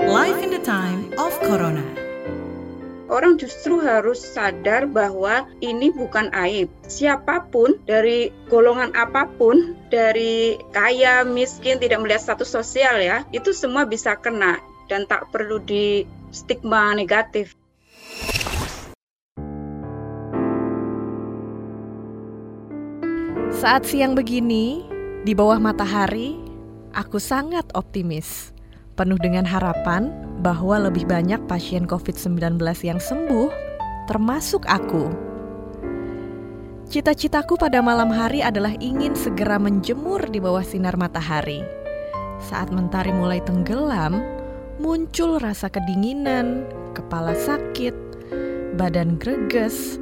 Life in the Time of Corona. Orang justru harus sadar bahwa ini bukan aib. Siapa pun dari golongan apa pun, dari kaya, miskin, tidak melihat status sosial ya, itu semua bisa kena dan tak perlu di stigma negatif. Saat siang begini, di bawah matahari, aku sangat optimis. Penuh dengan harapan bahwa lebih banyak pasien COVID-19 yang sembuh, termasuk aku. Cita-citaku pada malam hari adalah ingin segera menjemur di bawah sinar matahari. Saat mentari mulai tenggelam, muncul rasa kedinginan, kepala sakit, badan greges,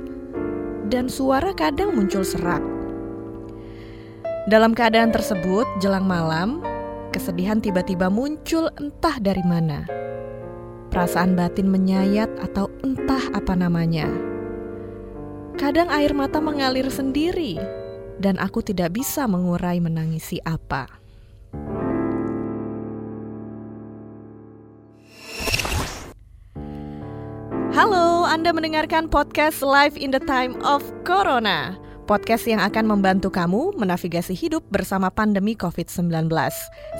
dan suara kadang muncul serak. Dalam keadaan tersebut, jelang malam, kesedihan tiba-tiba muncul entah dari mana. Perasaan batin menyayat atau entah apa namanya. Kadang air mata mengalir sendiri dan aku tidak bisa mengurai menangisi apa. Halo, Anda mendengarkan podcast Live in the Time of Corona podcast yang akan membantu kamu menavigasi hidup bersama pandemi COVID-19.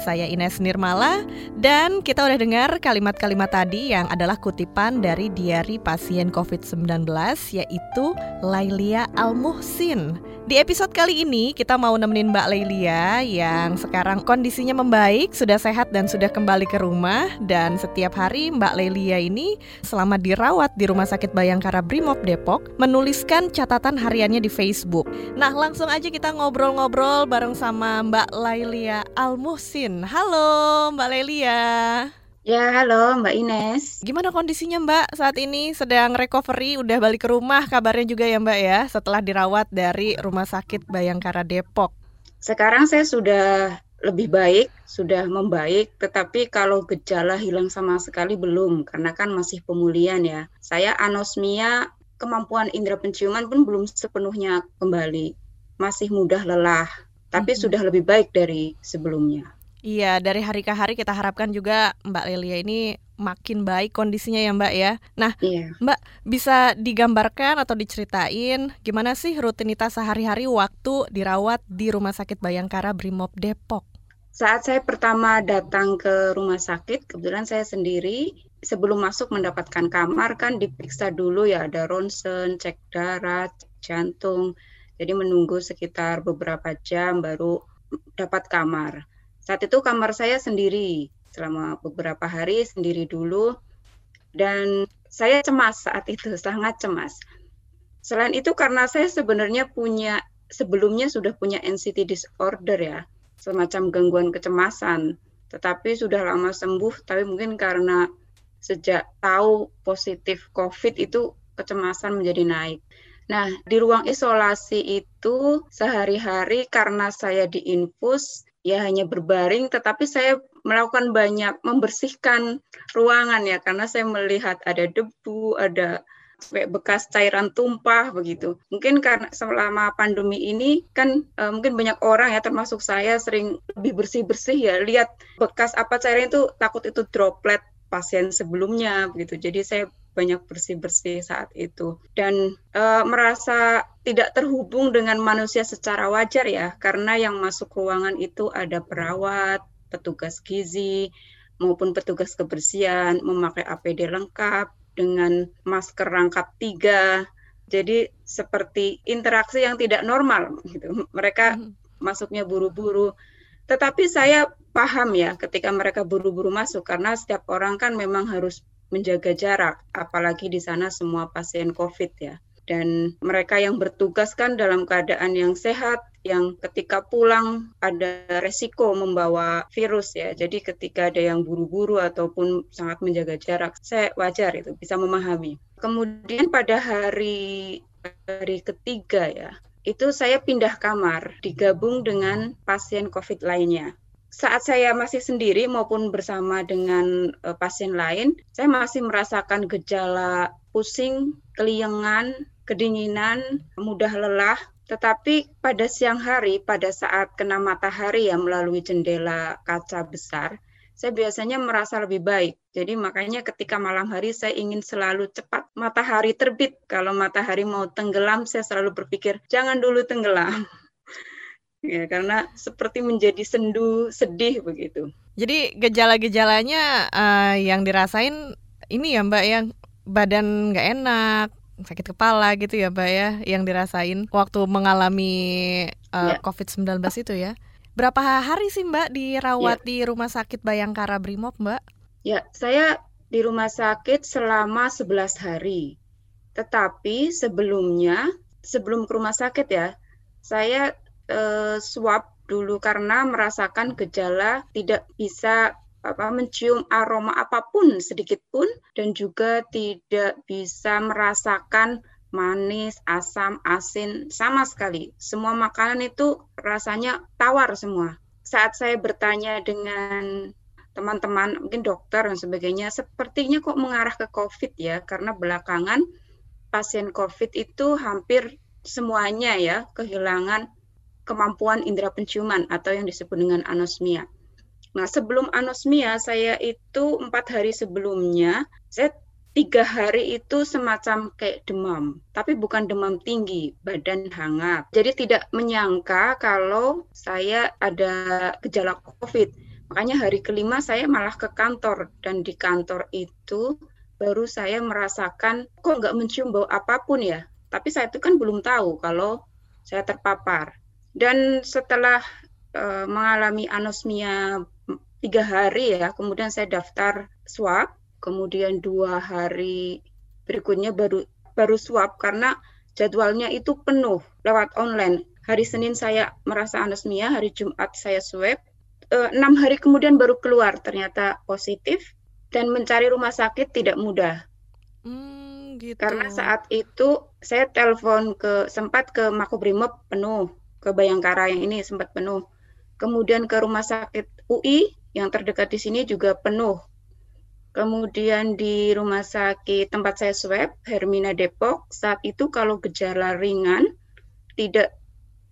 Saya Ines Nirmala dan kita udah dengar kalimat-kalimat tadi yang adalah kutipan dari diari pasien COVID-19 yaitu Lailia Al-Muhsin. Di episode kali ini kita mau nemenin Mbak Lailia yang sekarang kondisinya membaik, sudah sehat dan sudah kembali ke rumah dan setiap hari Mbak Lailia ini selama dirawat di Rumah Sakit Bayangkara Brimob Depok menuliskan catatan hariannya di Facebook Facebook. Nah, langsung aja kita ngobrol-ngobrol bareng sama Mbak Lailia Almuhsin. Halo, Mbak Lailia. Ya, halo Mbak Ines. Gimana kondisinya Mbak saat ini? Sedang recovery, udah balik ke rumah kabarnya juga ya Mbak ya, setelah dirawat dari Rumah Sakit Bayangkara Depok. Sekarang saya sudah lebih baik, sudah membaik, tetapi kalau gejala hilang sama sekali belum, karena kan masih pemulihan ya. Saya anosmia kemampuan indera penciuman pun belum sepenuhnya kembali. Masih mudah lelah, tapi hmm. sudah lebih baik dari sebelumnya. Iya, dari hari ke hari kita harapkan juga Mbak Lelia ini makin baik kondisinya ya Mbak ya. Nah, iya. Mbak bisa digambarkan atau diceritain gimana sih rutinitas sehari-hari waktu dirawat di Rumah Sakit Bayangkara Brimob Depok? Saat saya pertama datang ke rumah sakit, kebetulan saya sendiri, sebelum masuk mendapatkan kamar kan diperiksa dulu ya ada ronsen, cek darah, cek jantung. Jadi menunggu sekitar beberapa jam baru dapat kamar. Saat itu kamar saya sendiri selama beberapa hari sendiri dulu dan saya cemas saat itu sangat cemas. Selain itu karena saya sebenarnya punya sebelumnya sudah punya anxiety disorder ya, semacam gangguan kecemasan. Tetapi sudah lama sembuh tapi mungkin karena sejak tahu positif COVID itu kecemasan menjadi naik. Nah, di ruang isolasi itu sehari-hari karena saya diinfus, ya hanya berbaring, tetapi saya melakukan banyak membersihkan ruangan ya, karena saya melihat ada debu, ada bekas cairan tumpah begitu. Mungkin karena selama pandemi ini kan e, mungkin banyak orang ya termasuk saya sering lebih bersih-bersih ya lihat bekas apa cairan itu takut itu droplet pasien sebelumnya begitu. Jadi saya banyak bersih-bersih saat itu dan e, merasa tidak terhubung dengan manusia secara wajar ya karena yang masuk ruangan itu ada perawat, petugas gizi maupun petugas kebersihan memakai APD lengkap dengan masker rangkap tiga. Jadi seperti interaksi yang tidak normal gitu. Mereka hmm. masuknya buru-buru. Tetapi saya paham ya ketika mereka buru-buru masuk karena setiap orang kan memang harus menjaga jarak, apalagi di sana semua pasien COVID ya. Dan mereka yang bertugas kan dalam keadaan yang sehat, yang ketika pulang ada resiko membawa virus ya. Jadi ketika ada yang buru-buru ataupun sangat menjaga jarak, saya wajar itu bisa memahami. Kemudian pada hari hari ketiga ya, itu saya pindah kamar digabung dengan pasien COVID lainnya saat saya masih sendiri maupun bersama dengan uh, pasien lain, saya masih merasakan gejala pusing, keliengan, kedinginan, mudah lelah. Tetapi pada siang hari, pada saat kena matahari ya melalui jendela kaca besar, saya biasanya merasa lebih baik. Jadi makanya ketika malam hari saya ingin selalu cepat matahari terbit. Kalau matahari mau tenggelam, saya selalu berpikir jangan dulu tenggelam. ya karena seperti menjadi sendu, sedih begitu. Jadi gejala-gejalanya uh, yang dirasain ini ya Mbak yang badan nggak enak, sakit kepala gitu ya Mbak ya yang dirasain waktu mengalami uh, ya. COVID-19 itu ya. Berapa hari sih Mbak dirawat ya. di Rumah Sakit Bayangkara Brimob Mbak? Ya, saya di rumah sakit selama 11 hari. Tetapi sebelumnya, sebelum ke rumah sakit ya, saya eh, swab dulu karena merasakan gejala tidak bisa apa mencium aroma apa pun sedikit pun dan juga tidak bisa merasakan manis, asam, asin, sama sekali. Semua makanan itu rasanya tawar semua. Saat saya bertanya dengan teman-teman, mungkin dokter dan sebagainya, sepertinya kok mengarah ke COVID ya, karena belakangan pasien COVID itu hampir semuanya ya kehilangan kemampuan indera penciuman atau yang disebut dengan anosmia. Nah, sebelum anosmia, saya itu empat hari sebelumnya, saya tiga hari itu semacam kayak demam, tapi bukan demam tinggi, badan hangat. Jadi tidak menyangka kalau saya ada gejala COVID. Makanya hari kelima saya malah ke kantor dan di kantor itu baru saya merasakan kok nggak mencium bau apa pun ya. Tapi saya itu kan belum tahu kalau saya terpapar. Dan setelah uh, mengalami anosmia tiga hari ya, kemudian saya daftar swab kemudian dua hari berikutnya baru baru swab karena jadwalnya itu penuh lewat online. Hari Senin saya merasa anosmia, hari Jumat saya swab, eh, enam hari kemudian baru keluar ternyata positif dan mencari rumah sakit tidak mudah. Hmm, gitu. Karena saat itu saya telepon ke sempat ke Makobrimob penuh, ke Bayangkara yang ini sempat penuh. Kemudian ke rumah sakit UI yang terdekat di sini juga penuh Kemudian di rumah sakit tempat saya swab, Hermina Depok, saat itu kalau gejala ringan tidak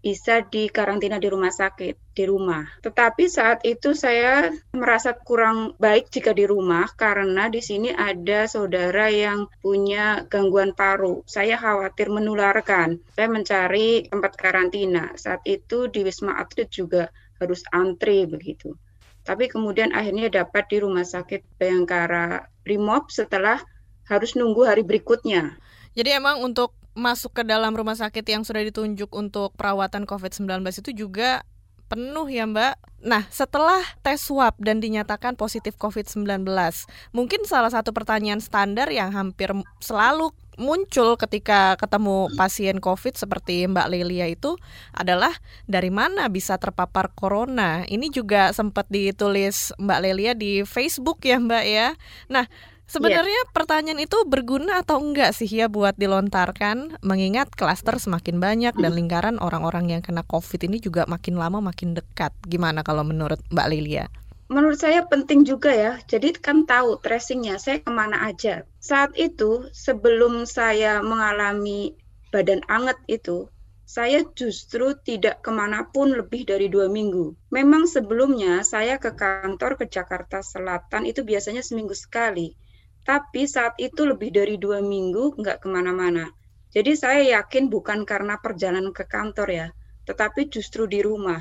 bisa dikarantina di rumah sakit, di rumah. Tetapi saat itu saya merasa kurang baik jika di rumah karena di sini ada saudara yang punya gangguan paru. Saya khawatir menularkan. Saya mencari tempat karantina. Saat itu di Wisma Atlet juga harus antri begitu tapi kemudian akhirnya dapat di Rumah Sakit Bayangkara Brimob setelah harus nunggu hari berikutnya. Jadi emang untuk masuk ke dalam rumah sakit yang sudah ditunjuk untuk perawatan COVID-19 itu juga penuh ya Mbak. Nah, setelah tes swab dan dinyatakan positif COVID-19, mungkin salah satu pertanyaan standar yang hampir selalu muncul ketika ketemu pasien COVID seperti Mbak Lelia itu adalah dari mana bisa terpapar corona. Ini juga sempat ditulis Mbak Lelia di Facebook ya Mbak ya. Nah, sebenarnya yeah. pertanyaan itu berguna atau enggak sih ya buat dilontarkan mengingat klaster semakin banyak dan lingkaran orang-orang yang kena COVID ini juga makin lama makin dekat. Gimana kalau menurut Mbak Lelia? menurut saya penting juga ya. Jadi kan tahu tracingnya saya ke mana aja. Saat itu sebelum saya mengalami badan anget itu, saya justru tidak ke mana pun lebih dari dua minggu. Memang sebelumnya saya ke kantor ke Jakarta Selatan itu biasanya seminggu sekali. Tapi saat itu lebih dari dua minggu nggak ke mana-mana. Jadi saya yakin bukan karena perjalanan ke kantor ya, tetapi justru di rumah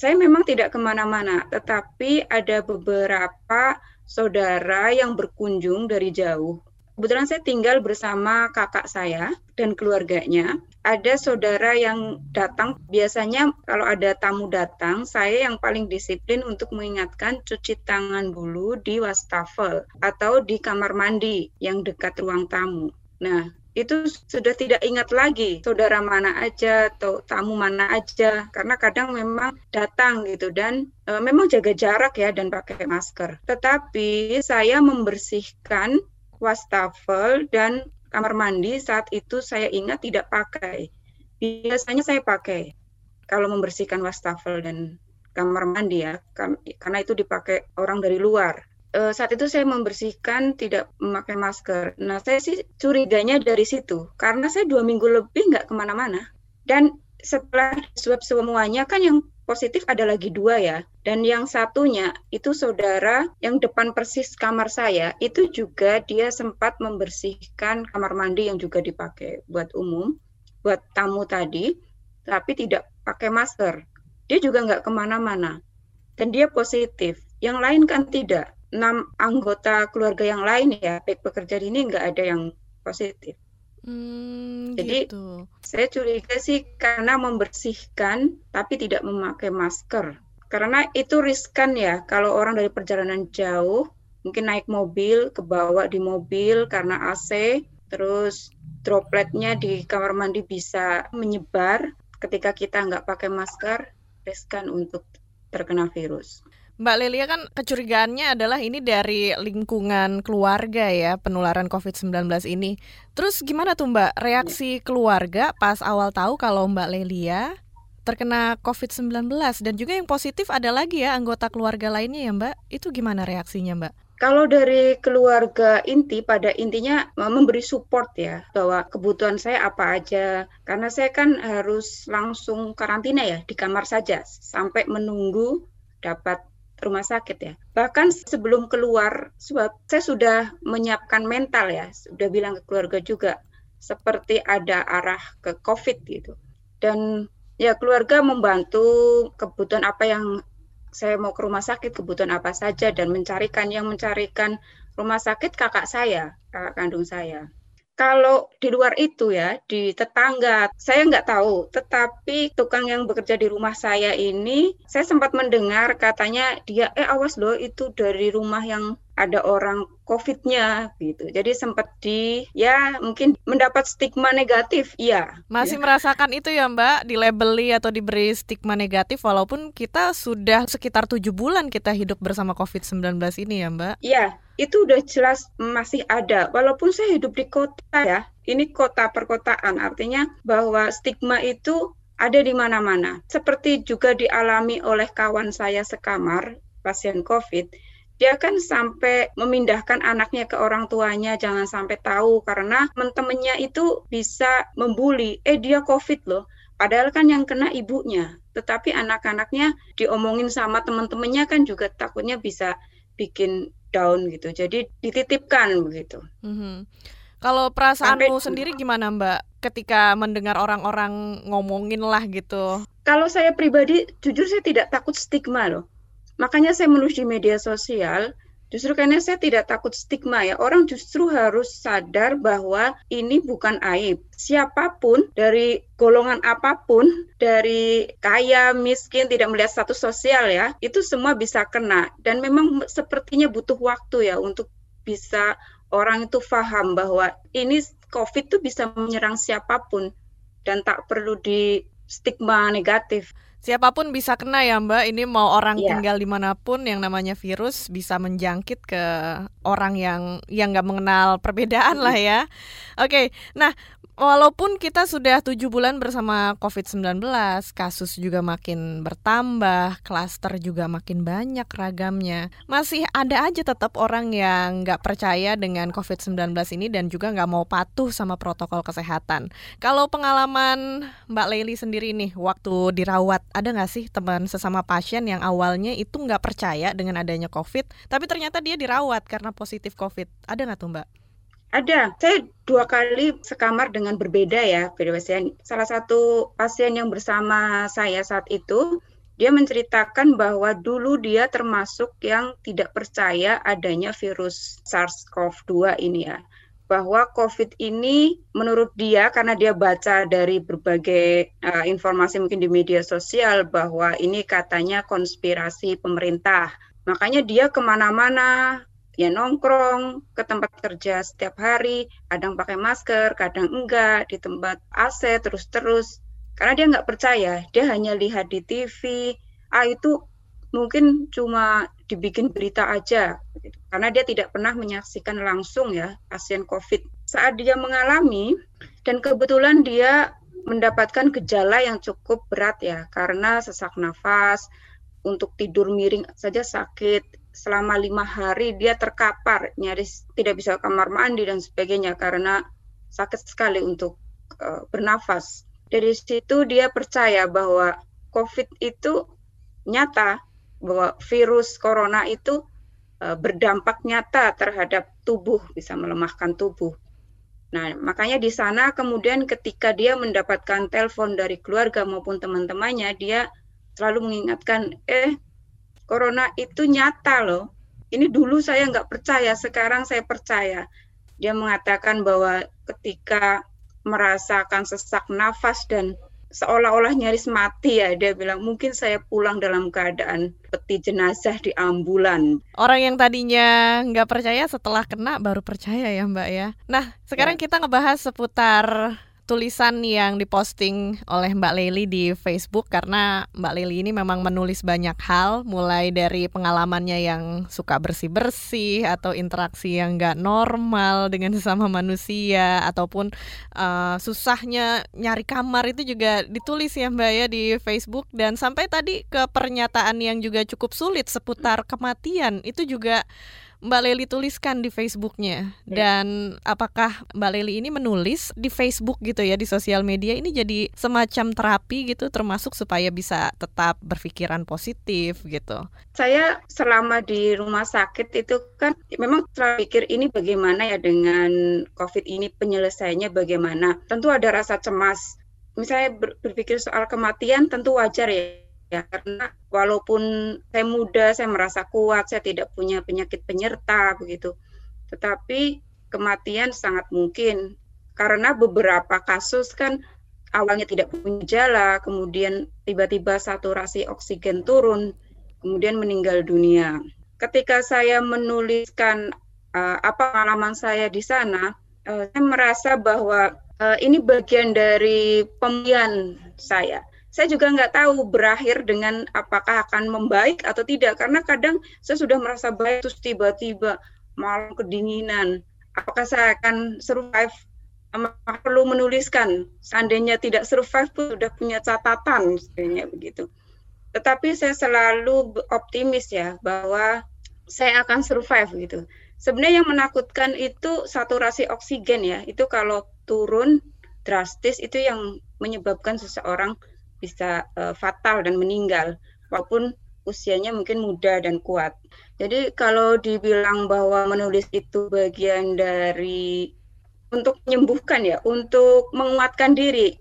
saya memang tidak ke mana-mana, tetapi ada beberapa saudara yang berkunjung dari jauh. Kebetulan saya tinggal bersama kakak saya dan keluarganya. Ada saudara yang datang, biasanya kalau ada tamu datang, saya yang paling disiplin untuk mengingatkan cuci tangan dulu di wastafel atau di kamar mandi yang dekat ruang tamu. Nah, itu sudah tidak ingat lagi saudara mana aja atau tamu mana aja karena kadang memang datang gitu dan e, memang jaga jarak ya dan pakai masker. Tetapi saya membersihkan wastafel dan kamar mandi saat itu saya ingat tidak pakai. Biasanya saya pakai kalau membersihkan wastafel dan kamar mandi ya karena itu dipakai orang dari luar uh, saat itu saya membersihkan tidak memakai masker. Nah, saya sih curiganya dari situ karena saya dua minggu lebih nggak ke mana-mana. Dan setelah swab semuanya kan yang positif ada lagi dua ya. Dan yang satunya itu saudara yang depan persis kamar saya itu juga dia sempat membersihkan kamar mandi yang juga dipakai buat umum, buat tamu tadi, tapi tidak pakai masker. Dia juga nggak ke mana-mana. Dan dia positif. Yang lain kan tidak. Enam anggota keluarga yang lain ya, baik pekerja ini nggak ada yang positif. Hmm, Jadi gitu. saya curiga sih karena membersihkan tapi tidak memakai masker. Karena itu riskan ya kalau orang dari perjalanan jauh mungkin naik mobil, kebawa di mobil karena AC, terus dropletnya di kamar mandi bisa menyebar ketika kita nggak pakai masker, riskan untuk terkena virus. Mbak Lelia kan kecurigaannya adalah ini dari lingkungan keluarga ya penularan COVID-19 ini. Terus gimana tuh Mbak reaksi keluarga pas awal tahu kalau Mbak Lelia terkena COVID-19 dan juga yang positif ada lagi ya anggota keluarga lainnya ya Mbak. Itu gimana reaksinya Mbak? Kalau dari keluarga inti pada intinya memberi support ya bahwa kebutuhan saya apa aja karena saya kan harus langsung karantina ya di kamar saja sampai menunggu dapat rumah sakit ya. Bahkan sebelum keluar, sebab saya sudah menyiapkan mental ya, sudah bilang ke keluarga juga, seperti ada arah ke COVID gitu. Dan ya keluarga membantu kebutuhan apa yang saya mau ke rumah sakit, kebutuhan apa saja, dan mencarikan yang mencarikan rumah sakit kakak saya, kakak kandung saya kalau di luar itu ya di tetangga saya nggak tahu tetapi tukang yang bekerja di rumah saya ini saya sempat mendengar katanya dia eh awas loh itu dari rumah yang ada orang COVID-nya gitu. Jadi sempat di ya mungkin mendapat stigma negatif, iya. Masih ya. merasakan itu ya Mbak, dilabeli atau diberi stigma negatif walaupun kita sudah sekitar tujuh bulan kita hidup bersama COVID-19 ini ya Mbak? Iya, itu udah jelas masih ada. Walaupun saya hidup di kota ya, ini kota perkotaan, artinya bahwa stigma itu ada di mana-mana. Seperti juga dialami oleh kawan saya sekamar, pasien COVID, dia kan sampai memindahkan anaknya ke orang tuanya jangan sampai tahu karena temen-temennya itu bisa membuli eh dia covid loh padahal kan yang kena ibunya tetapi anak-anaknya diomongin sama teman-temannya kan juga takutnya bisa bikin down gitu. Jadi dititipkan begitu. Mm-hmm. kalau perasaanmu sampai, sendiri gimana mbak? Ketika mendengar orang-orang ngomongin lah gitu. Kalau saya pribadi jujur saya tidak takut stigma loh. Makanya saya menulis di media sosial, justru karena saya tidak takut stigma ya. Orang justru harus sadar bahwa ini bukan aib. Siapa pun dari golongan apa pun, dari kaya, miskin, tidak melihat status sosial ya, itu semua bisa kena. Dan memang sepertinya butuh waktu ya untuk bisa orang itu paham bahwa ini COVID itu bisa menyerang siapa pun dan tak perlu di stigma negatif. Siapa pun bisa kena ya Mbak. Ini mau orang yeah. tinggal di mana pun yang namanya virus bisa menjangkit ke orang yang yang nggak mengenal perbedaan lah ya. Oke, okay. nah walaupun kita sudah tujuh bulan bersama COVID-19, kasus juga makin bertambah, klaster juga makin banyak ragamnya, masih ada aja tetap orang yang nggak percaya dengan COVID-19 ini dan juga nggak mau patuh sama protokol kesehatan. Kalau pengalaman Mbak Leili sendiri nih, waktu dirawat, ada nggak sih teman sesama pasien yang awalnya itu nggak percaya dengan adanya COVID, tapi ternyata dia dirawat karena positif COVID? Ada nggak tuh Mbak? Ada. Saya dua kali sekamar dengan berbeda ya, pasien. Salah satu pasien yang bersama saya saat itu, dia menceritakan bahwa dulu dia termasuk yang tidak percaya adanya virus SARS-CoV-2 ini ya. Bahwa COVID ini menurut dia karena dia baca dari berbagai uh, informasi mungkin di media sosial bahwa ini katanya konspirasi pemerintah. Makanya dia ke mana-mana ya nongkrong ke tempat kerja setiap hari, kadang pakai masker, kadang enggak, di tempat AC terus-terus. Karena dia nggak percaya, dia hanya lihat di TV, ah itu mungkin cuma dibikin berita aja, karena dia tidak pernah menyaksikan langsung ya pasien COVID. Saat dia mengalami, dan kebetulan dia mendapatkan gejala yang cukup berat ya, karena sesak nafas, untuk tidur miring saja sakit, selama lima hari dia terkapar nyaris tidak bisa kamar mandi dan sebagainya karena sakit sekali untuk uh, bernafas dari situ dia percaya bahwa COVID itu nyata bahwa virus corona itu uh, berdampak nyata terhadap tubuh, bisa melemahkan tubuh. Nah, makanya di sana kemudian ketika dia mendapatkan telepon dari keluarga maupun teman-temannya, dia selalu mengingatkan, eh, corona itu nyata loh. Ini dulu saya nggak percaya, sekarang saya percaya. Dia mengatakan bahwa ketika merasakan sesak nafas dan seolah-olah nyaris mati ya dia bilang mungkin saya pulang dalam keadaan peti jenazah di ambulan. Orang yang tadinya nggak percaya setelah kena baru percaya ya Mbak ya. Nah sekarang ya. kita ngebahas seputar tulisan yang diposting oleh Mbak Leli di Facebook karena Mbak Leli ini memang menulis banyak hal mulai dari pengalamannya yang suka bersih-bersih atau interaksi yang nggak normal dengan sesama manusia ataupun uh, susahnya nyari kamar itu juga ditulis ya Mbak ya di Facebook. Dan sampai tadi ke pernyataan yang juga cukup sulit seputar kematian itu juga Mbak Leli tuliskan di Facebooknya ya. dan apakah Mbak Leli ini menulis di Facebook gitu ya di sosial media ini jadi semacam terapi gitu termasuk supaya bisa tetap berpikiran positif gitu. Saya selama di rumah sakit itu kan memang selalu pikir ini bagaimana ya dengan COVID ini penyelesaiannya bagaimana. Tentu ada rasa cemas. Misalnya berpikir soal kematian tentu wajar ya ya karena walaupun saya muda saya merasa kuat saya tidak punya penyakit penyerta begitu. Tetapi kematian sangat mungkin. Karena beberapa kasus kan awalnya tidak punya gejala kemudian tiba-tiba saturasi oksigen turun kemudian meninggal dunia. Ketika saya menuliskan uh, apa pengalaman saya di sana uh, saya merasa bahwa uh, ini bagian dari pemilihan saya saya juga nggak tahu berakhir dengan apakah akan membaik atau tidak karena kadang saya sudah merasa baik terus tiba-tiba malam kedinginan. Apakah saya akan survive? Perlu menuliskan seandainya tidak survive pun sudah punya catatan sebenarnya begitu. Tetapi saya selalu optimis ya bahwa saya akan survive gitu. Sebenarnya yang menakutkan itu saturasi oksigen ya. Itu kalau turun drastis itu yang menyebabkan seseorang bisa uh, fatal dan meninggal walaupun usianya mungkin muda dan kuat. Jadi kalau dibilang bahwa menulis itu bagian dari untuk menyembuhkan ya, untuk menguatkan diri.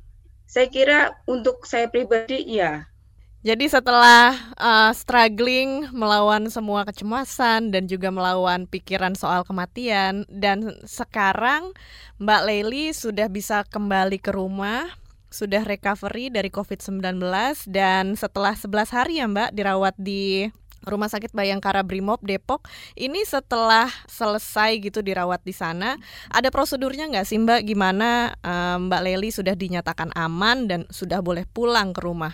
Saya kira untuk saya pribadi ya. Jadi setelah uh, struggling melawan semua kecemasan dan juga melawan pikiran soal kematian dan sekarang Mbak Leli sudah bisa kembali ke rumah sudah recovery dari COVID-19 dan setelah 11 hari ya Mbak dirawat di Rumah Sakit Bayangkara Brimob Depok ini setelah selesai gitu dirawat di sana ada prosedurnya nggak sih Mbak gimana um, Mbak Leli sudah dinyatakan aman dan sudah boleh pulang ke rumah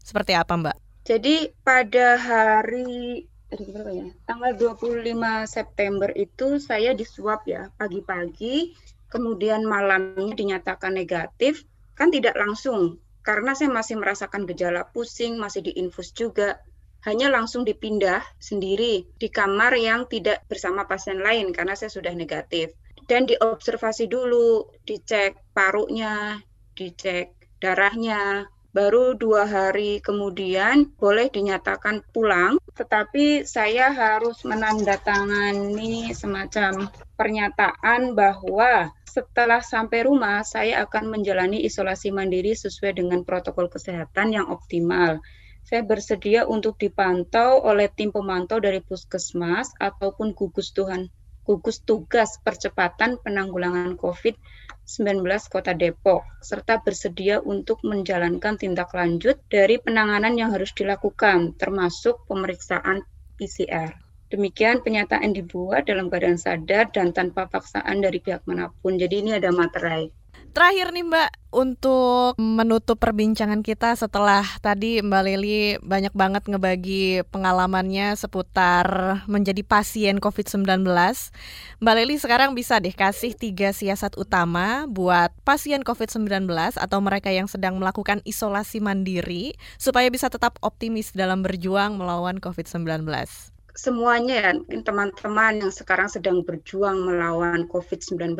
seperti apa Mbak? Jadi pada hari ya? Tanggal 25 September itu saya disuap ya pagi-pagi kemudian malamnya dinyatakan negatif kan tidak langsung karena saya masih merasakan gejala pusing, masih diinfus juga, hanya langsung dipindah sendiri di kamar yang tidak bersama pasien lain karena saya sudah negatif. Dan diobservasi dulu, dicek parunya, dicek darahnya, baru dua hari kemudian boleh dinyatakan pulang, tetapi saya harus menandatangani semacam pernyataan bahwa setelah sampai rumah saya akan menjalani isolasi mandiri sesuai dengan protokol kesehatan yang optimal. Saya bersedia untuk dipantau oleh tim pemantau dari puskesmas ataupun gugus Tuhan gugus tugas percepatan penanggulangan COVID-19 Kota Depok, serta bersedia untuk menjalankan tindak lanjut dari penanganan yang harus dilakukan, termasuk pemeriksaan PCR. Demikian penyataan dibuat dalam keadaan sadar dan tanpa paksaan dari pihak mana pun. Jadi ini ada materai. Terakhir nih Mbak, untuk menutup perbincangan kita setelah tadi Mbak Leli banyak banget ngebagi pengalamannya seputar menjadi pasien COVID-19. Mbak Leli sekarang bisa deh kasih tiga siasat utama buat pasien COVID-19 atau mereka yang sedang melakukan isolasi mandiri supaya bisa tetap optimis dalam berjuang melawan COVID-19 semuanya ya teman-teman yang sekarang sedang berjuang melawan COVID-19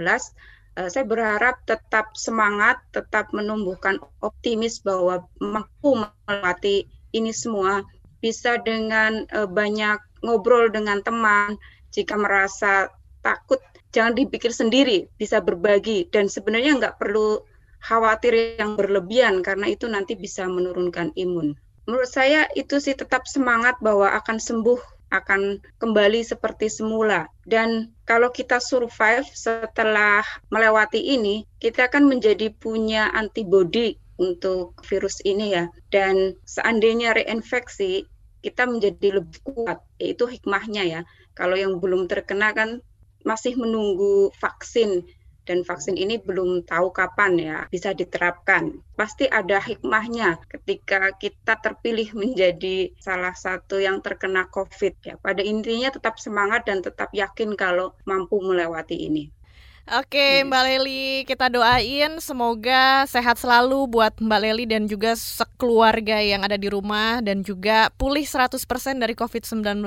uh, saya berharap tetap semangat, tetap menumbuhkan optimis bahwa mampu melewati ini semua bisa dengan uh, banyak ngobrol dengan teman. Jika merasa takut, jangan dipikir sendiri, bisa berbagi. Dan sebenarnya nggak perlu khawatir yang berlebihan karena itu nanti bisa menurunkan imun. Menurut saya itu sih tetap semangat bahwa akan sembuh, akan kembali seperti semula. Dan kalau kita survive setelah melewati ini, kita akan menjadi punya antibodi untuk virus ini ya. Dan seandainya reinfeksi, kita menjadi lebih kuat, yaitu hikmahnya ya. Kalau yang belum terkena kan masih menunggu vaksin dan vaksin ini belum tahu kapan ya bisa diterapkan. Pasti ada hikmahnya ketika kita terpilih menjadi salah satu yang terkena COVID ya. Pada intinya tetap semangat dan tetap yakin kalau mampu melewati ini. Oke yes. Mbak Leli, kita doain semoga sehat selalu buat Mbak Leli dan juga sekeluarga yang ada di rumah dan juga pulih 100% dari COVID-19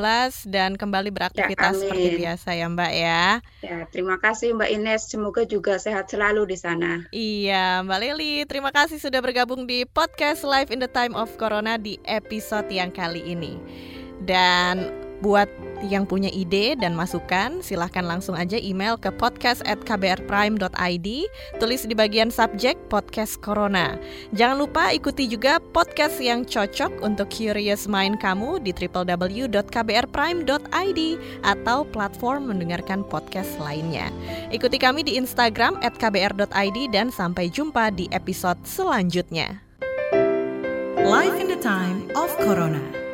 dan kembali beraktivitas ya, seperti biasa ya Mbak ya. Ya, terima kasih Mbak Ines, semoga juga sehat selalu di sana. Iya, Mbak Leli, terima kasih sudah bergabung di podcast Live in the Time of Corona di episode yang kali ini. Dan Buat yang punya ide dan masukan, silahkan langsung aja email ke podcast@kbrprime.id, tulis di bagian subjek podcast corona. Jangan lupa ikuti juga podcast yang cocok untuk curious mind kamu di www.kbrprime.id atau platform mendengarkan podcast lainnya. Ikuti kami di Instagram @kbr.id dan sampai jumpa di episode selanjutnya. Life in the time of Corona.